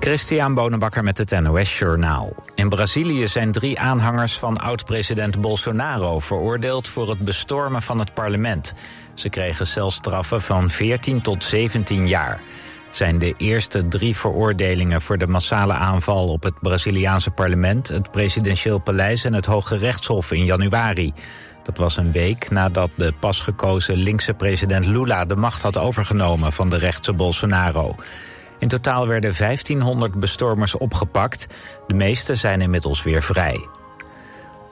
Christian Bonenbakker met het NOS Journaal. In Brazilië zijn drie aanhangers van oud-president Bolsonaro... veroordeeld voor het bestormen van het parlement. Ze kregen celstraffen van 14 tot 17 jaar. Zijn de eerste drie veroordelingen voor de massale aanval... op het Braziliaanse parlement, het presidentieel paleis... en het Hoge Rechtshof in januari. Dat was een week nadat de pas gekozen linkse president Lula... de macht had overgenomen van de rechtse Bolsonaro... In totaal werden 1500 bestormers opgepakt. De meeste zijn inmiddels weer vrij.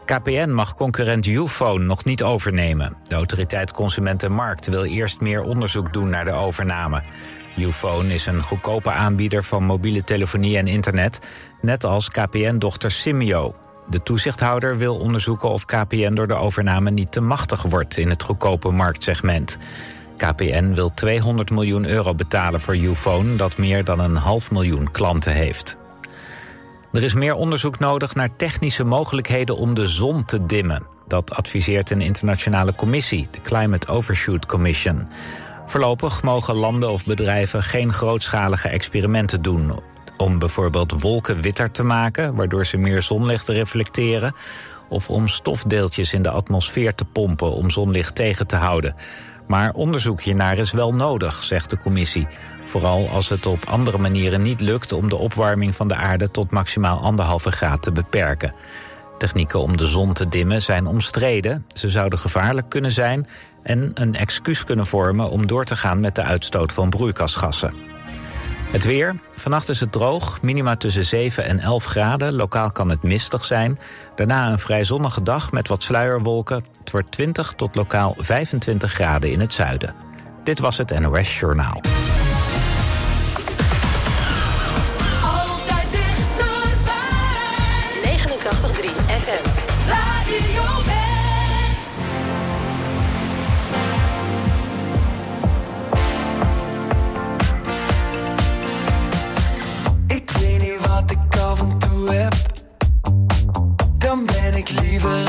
KPN mag concurrent Ufone nog niet overnemen. De autoriteit Consumentenmarkt wil eerst meer onderzoek doen naar de overname. Ufone is een goedkope aanbieder van mobiele telefonie en internet... net als KPN-dochter Simio. De toezichthouder wil onderzoeken of KPN door de overname niet te machtig wordt... in het goedkope marktsegment. KPN wil 200 miljoen euro betalen voor Ufone... dat meer dan een half miljoen klanten heeft. Er is meer onderzoek nodig naar technische mogelijkheden om de zon te dimmen. Dat adviseert een internationale commissie, de Climate Overshoot Commission. Voorlopig mogen landen of bedrijven geen grootschalige experimenten doen... om bijvoorbeeld wolken witter te maken, waardoor ze meer zonlicht reflecteren... of om stofdeeltjes in de atmosfeer te pompen om zonlicht tegen te houden... Maar onderzoek hiernaar is wel nodig, zegt de commissie. Vooral als het op andere manieren niet lukt om de opwarming van de aarde tot maximaal anderhalve graad te beperken. Technieken om de zon te dimmen zijn omstreden. Ze zouden gevaarlijk kunnen zijn en een excuus kunnen vormen om door te gaan met de uitstoot van broeikasgassen. Het weer. Vannacht is het droog, minima tussen 7 en 11 graden. Lokaal kan het mistig zijn. Daarna een vrij zonnige dag met wat sluierwolken. Het wordt 20 tot lokaal 25 graden in het zuiden. Dit was het NOS Journaal. Altijd dichterbij. 89.3 FM. Radio niet wat ik af en toe heb. Dan ben ik liever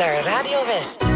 naar Radio West.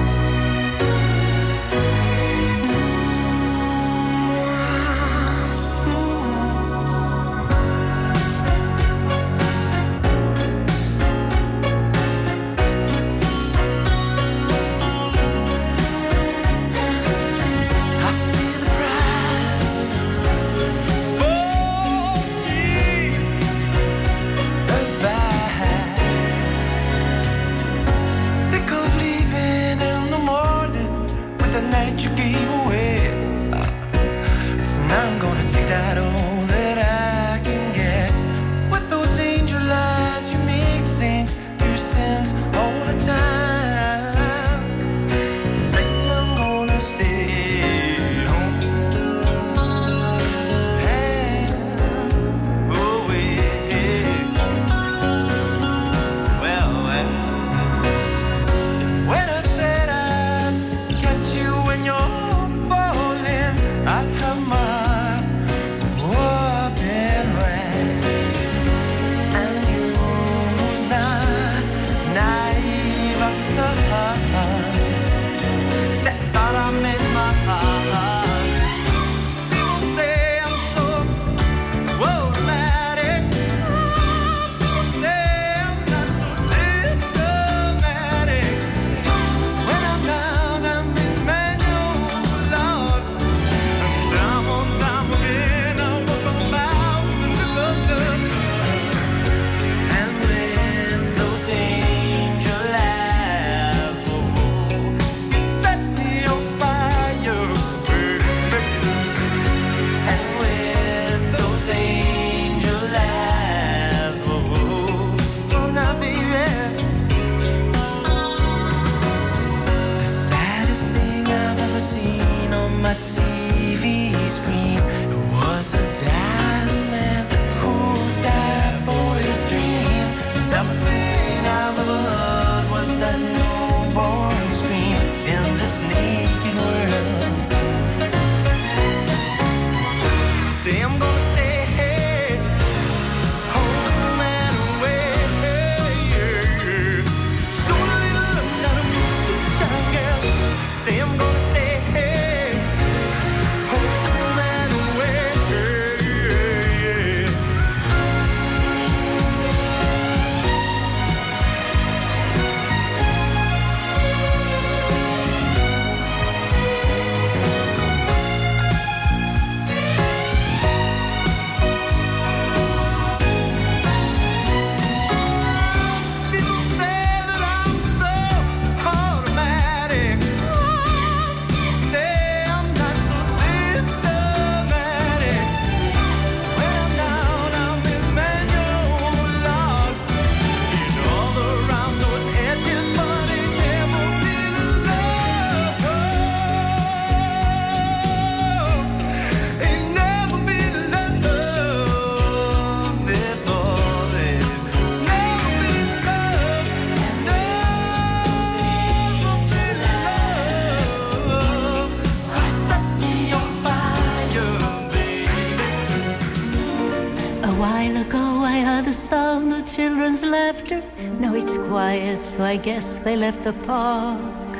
so I guess they left the park.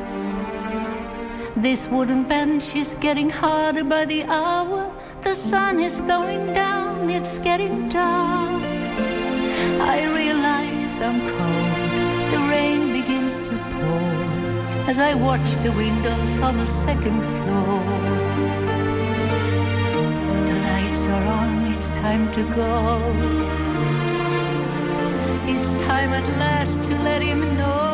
This wooden bench is getting harder by the hour. The sun is going down, it's getting dark. I realize I'm cold, the rain begins to pour as I watch the windows on the second floor. The lights are on, it's time to go. It's time at last to let him know.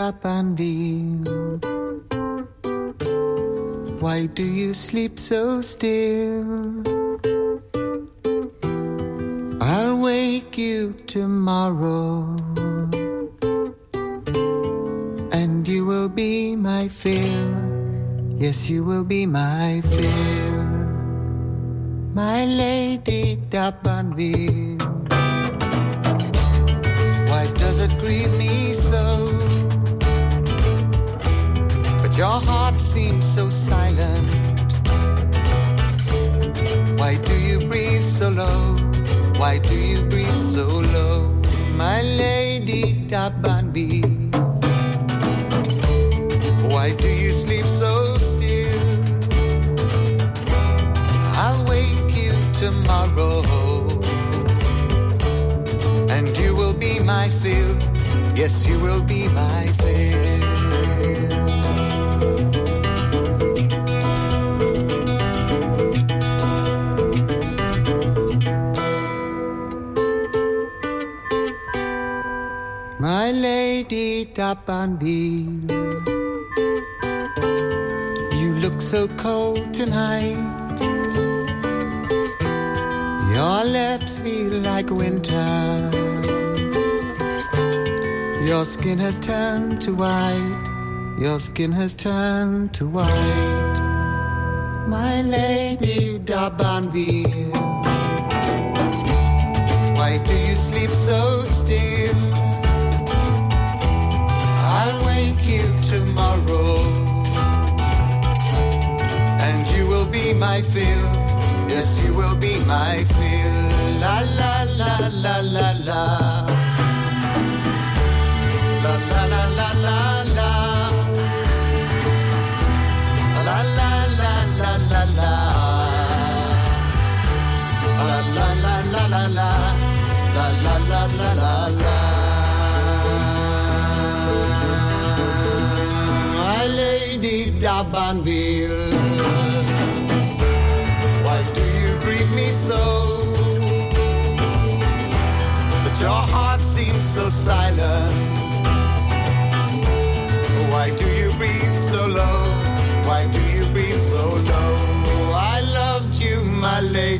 Lady why do you sleep so still? I'll wake you tomorrow, and you will be my fill. Yes, you will be my fill. My lady Dapanville. Bye by lady Dabanville, you look so cold tonight. Your lips feel like winter. Your skin has turned to white. Your skin has turned to white. My lady Dabanville. Why do you sleep so my fill. Yes, you will be my fill. La la la la la la.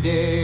day.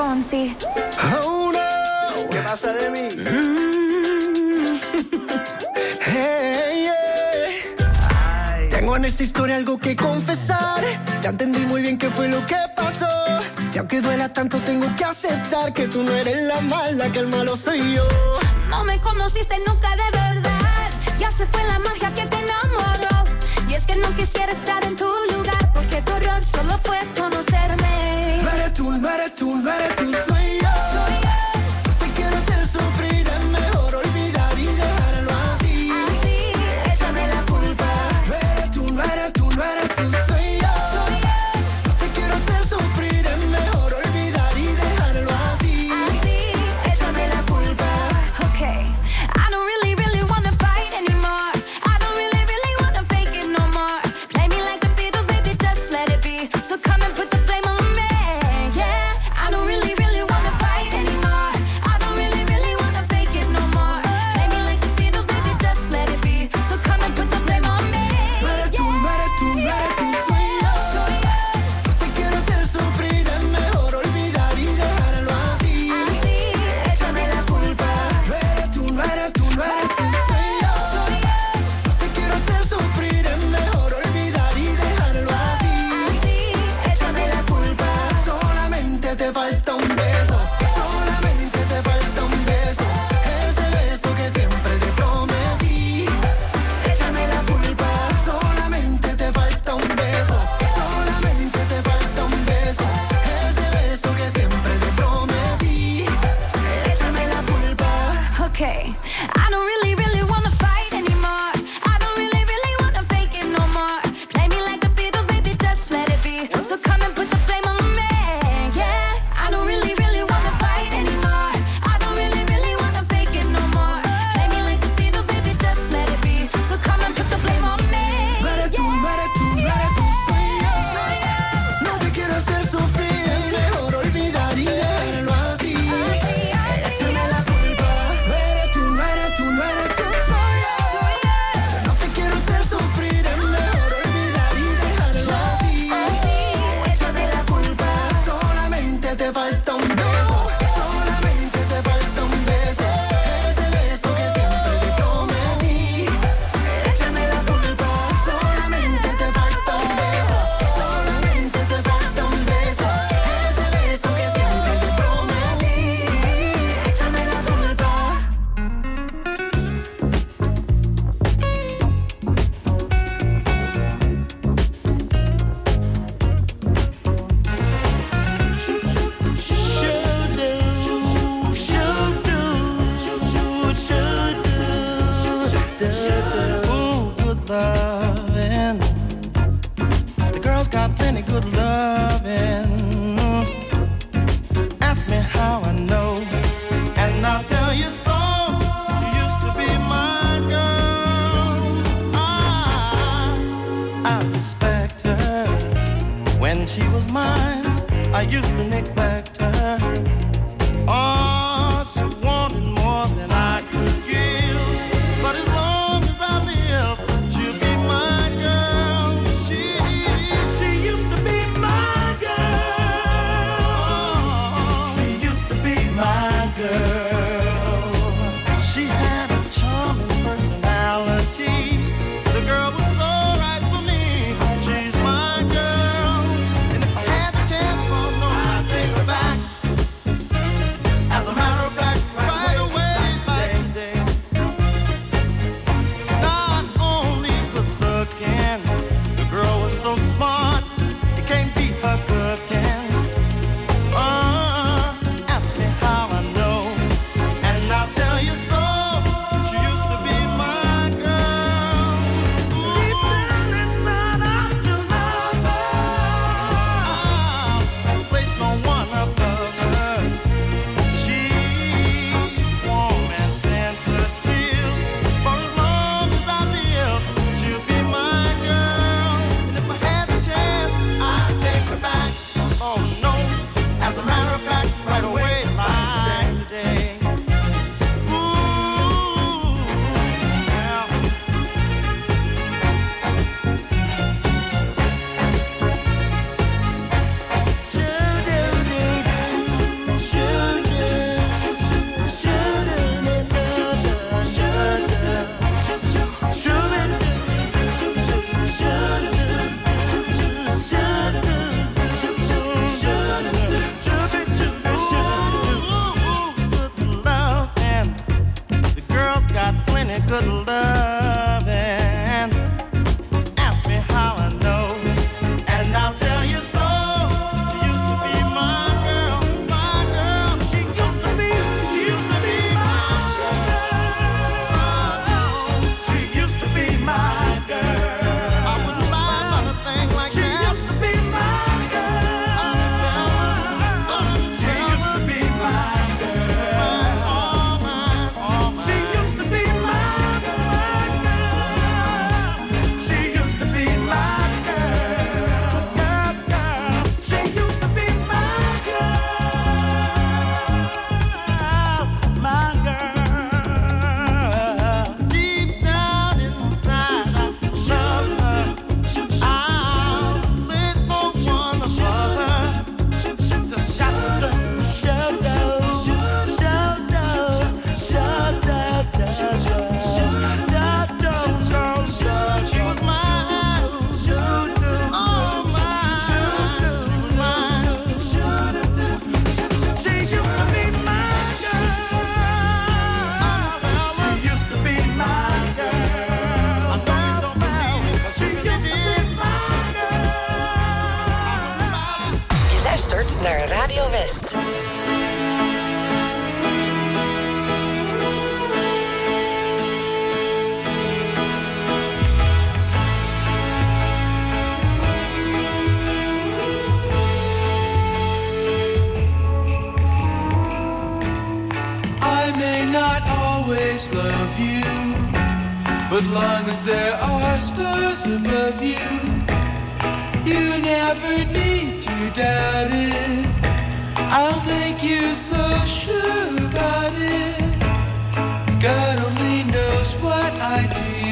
Oh no. ¿Qué pasa de mí? Mm. Tengo en esta historia algo que confesar. Ya entendí muy bien qué fue lo que pasó. Y aunque duela tanto, tengo que aceptar que tú no eres la mala, que el malo soy yo. No me conociste nunca de verdad. Ya se fue la magia que te enamoró. Y es que no quisiera estar en tu lugar, porque tu error solo fue conocer. ومرت ومرت وصيّة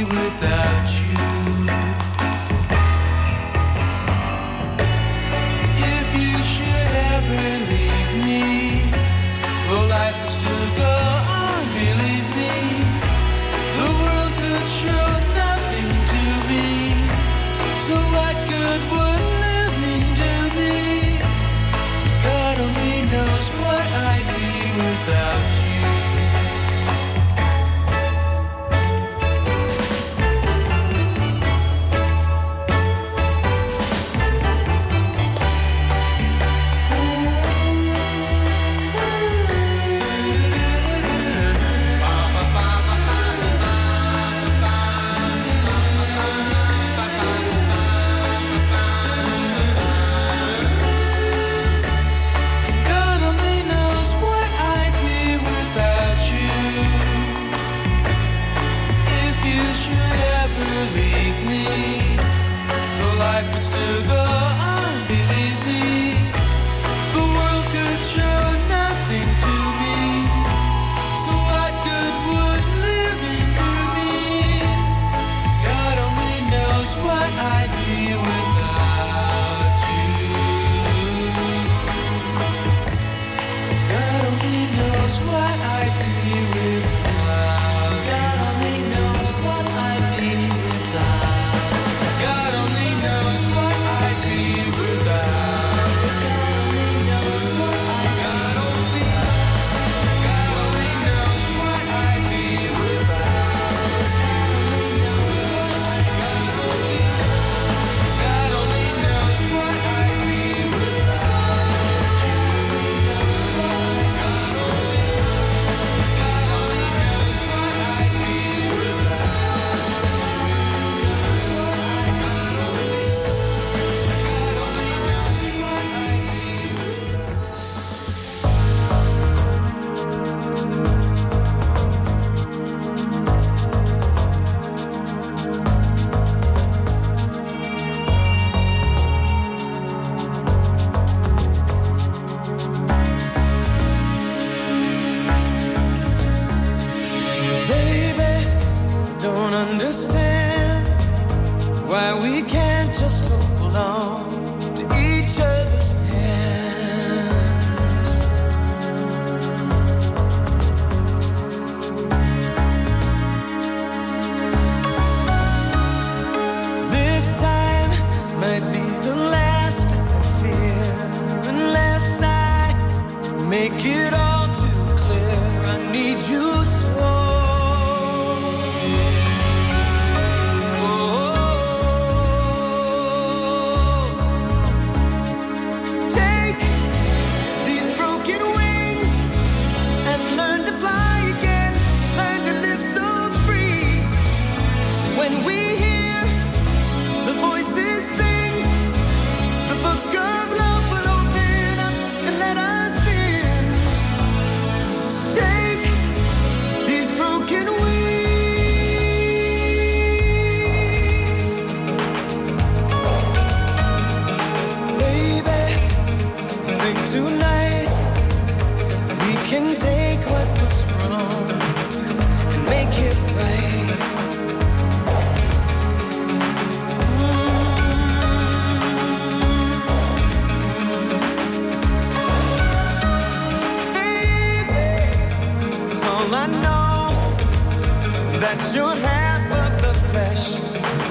Without.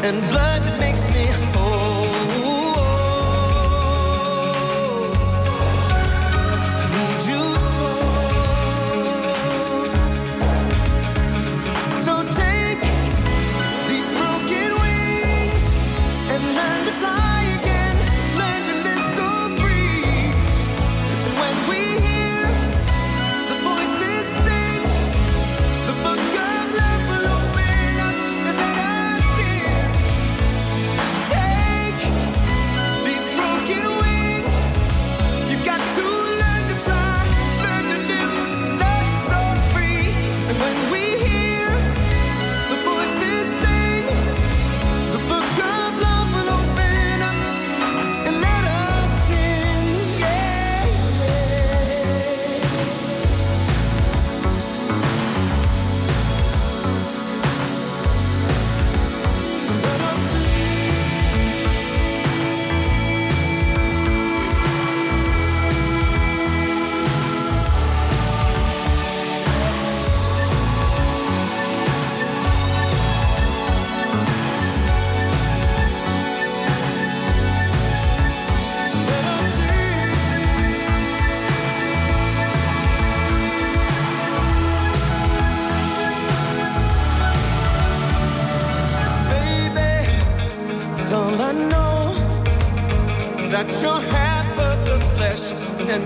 And blood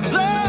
Blood.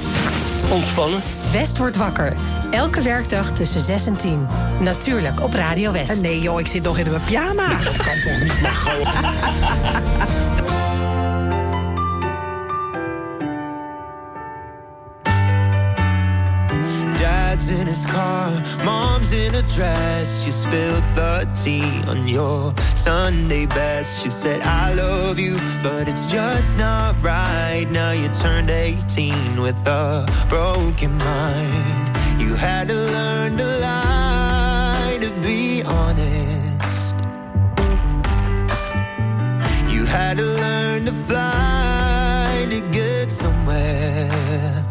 ontspannen. West wordt wakker. Elke werkdag tussen 6 en 10. Natuurlijk op Radio West. Nee joh, ik zit nog in mijn pyjama. Dat kan toch niet, maar gewoon. in his car, mom's in a dress. She spilled the tea on your Sunday best. She said, I love you, but it's just not right. Now you turned 18 with a broken mind. You had to learn to lie to be honest. You had to learn to fly to get somewhere.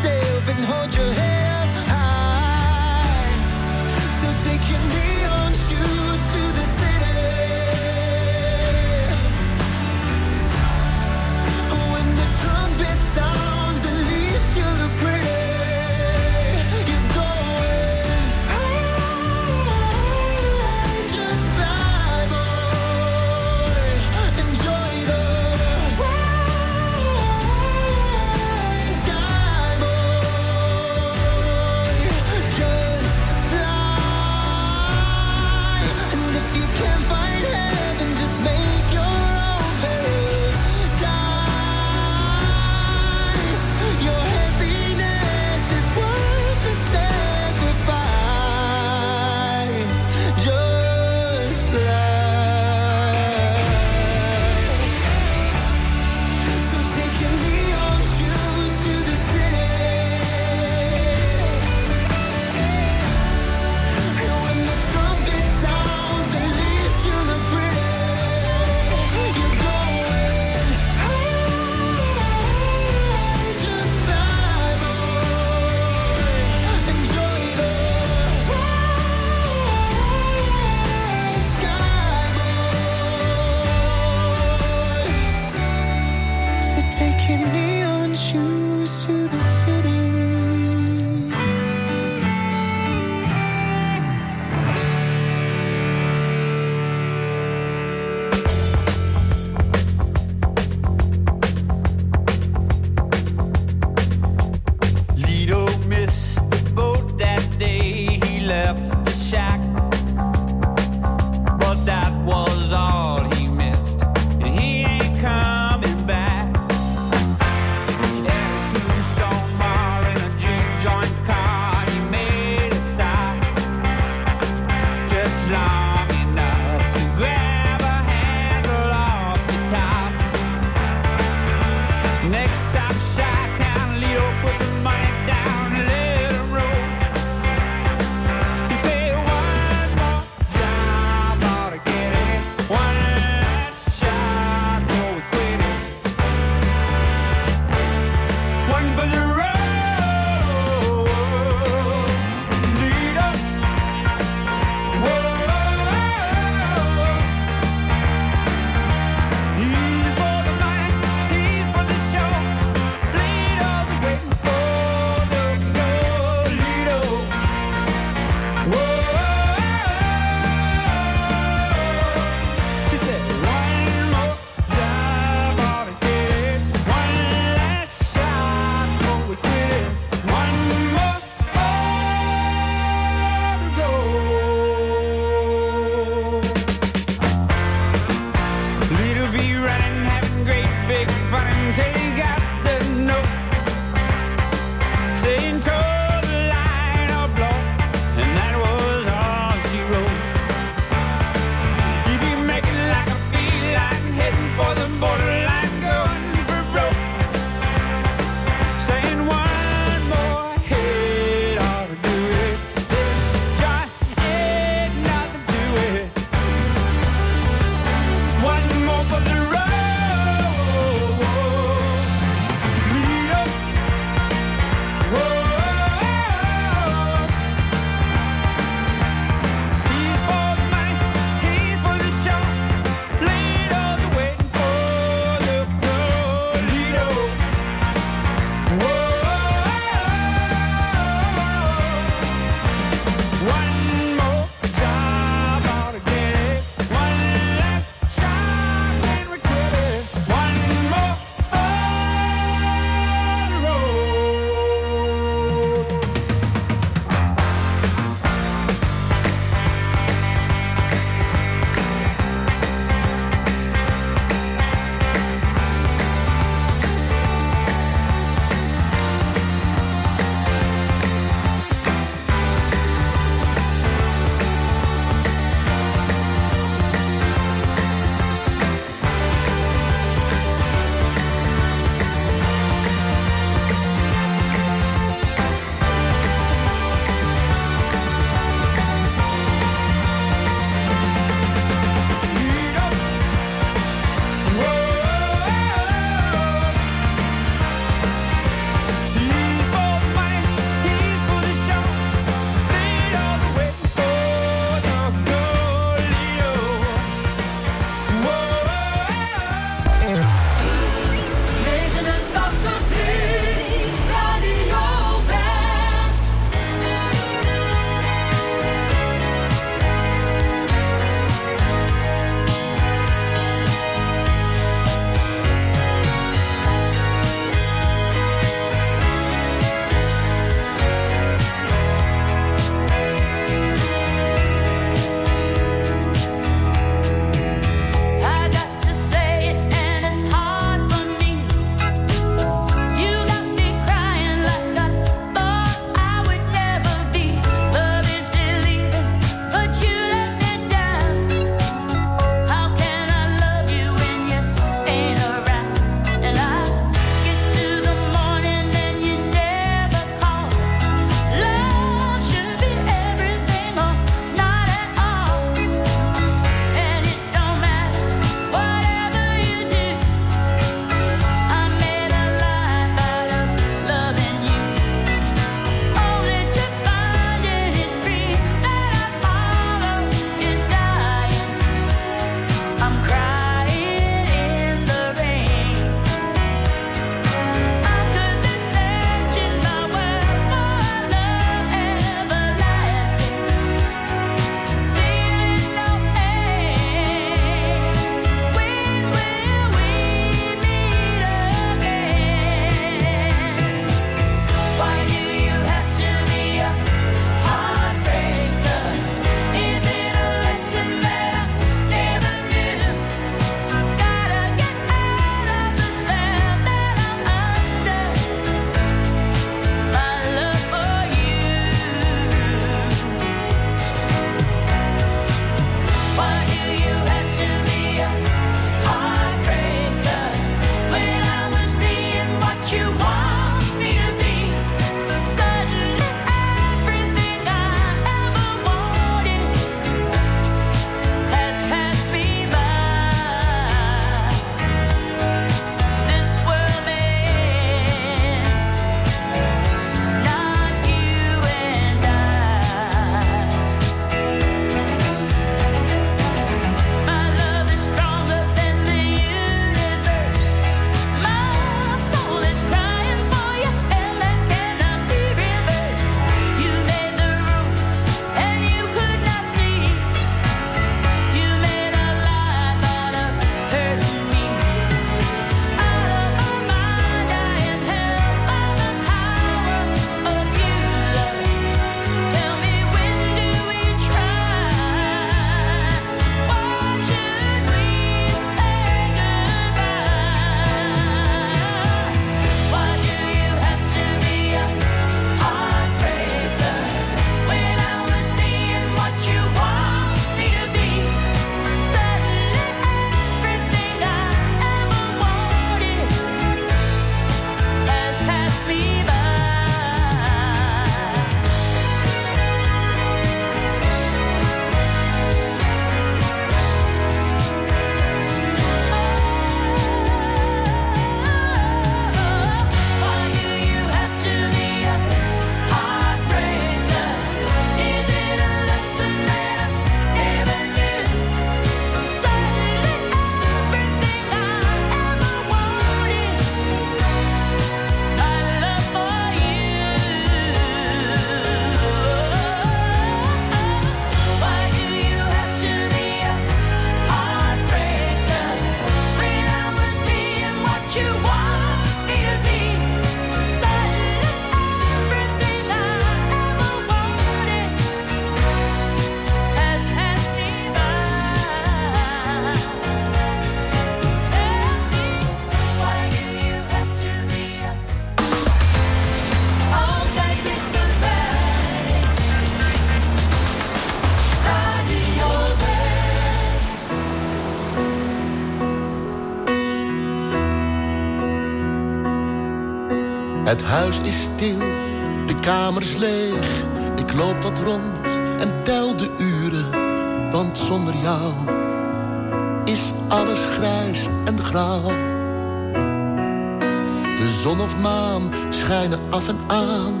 Maan schijnen af en aan.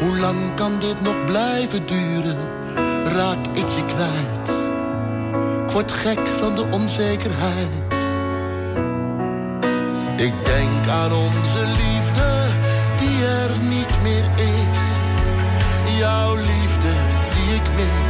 Hoe lang kan dit nog blijven duren? Raak ik je kwijt? Ik gek van de onzekerheid. Ik denk aan onze liefde die er niet meer is. Jouw liefde die ik mis.